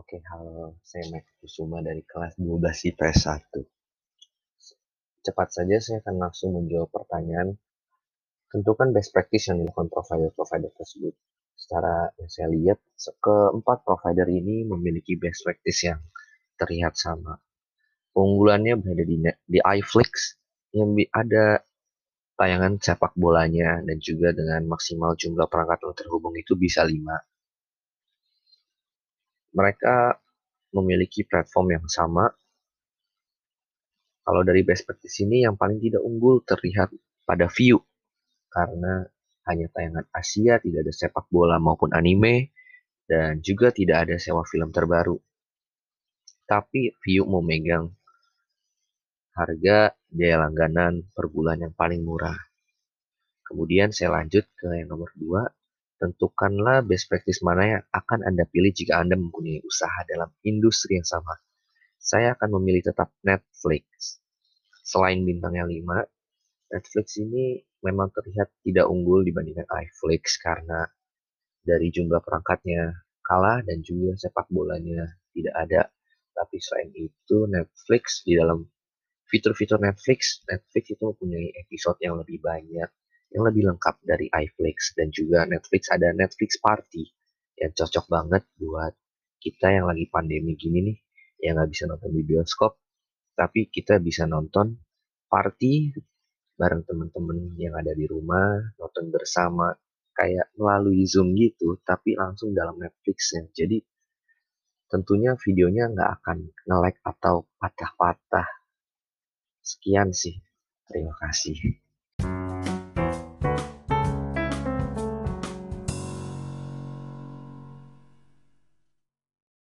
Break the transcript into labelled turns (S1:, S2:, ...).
S1: Oke, halo. Saya Matt Kusuma dari kelas 12 IPS 1. Cepat saja saya akan langsung menjawab pertanyaan. Tentukan best practice yang dilakukan provider-provider tersebut. Secara yang saya lihat, keempat provider ini memiliki best practice yang terlihat sama. Keunggulannya berada di, di iFlix yang ada tayangan sepak bolanya dan juga dengan maksimal jumlah perangkat yang terhubung itu bisa 5 mereka memiliki platform yang sama. Kalau dari best practice ini yang paling tidak unggul terlihat pada view karena hanya tayangan Asia, tidak ada sepak bola maupun anime, dan juga tidak ada sewa film terbaru. Tapi view memegang harga biaya langganan per bulan yang paling murah. Kemudian saya lanjut ke yang nomor 2, Tentukanlah best practice mana yang akan Anda pilih jika Anda mempunyai usaha dalam industri yang sama. Saya akan memilih tetap Netflix. Selain bintangnya 5, Netflix ini memang terlihat tidak unggul dibandingkan iFlix karena dari jumlah perangkatnya kalah dan juga sepak bolanya tidak ada. Tapi selain itu Netflix di dalam fitur-fitur Netflix, Netflix itu mempunyai episode yang lebih banyak yang lebih lengkap dari iFlix dan juga Netflix. Ada Netflix Party yang cocok banget buat kita yang lagi pandemi gini nih yang nggak bisa nonton di bioskop tapi kita bisa nonton party bareng temen-temen yang ada di rumah nonton bersama kayak melalui Zoom gitu tapi langsung dalam Netflix ya jadi tentunya videonya nggak akan nge-lag atau patah-patah. Sekian sih. Terima kasih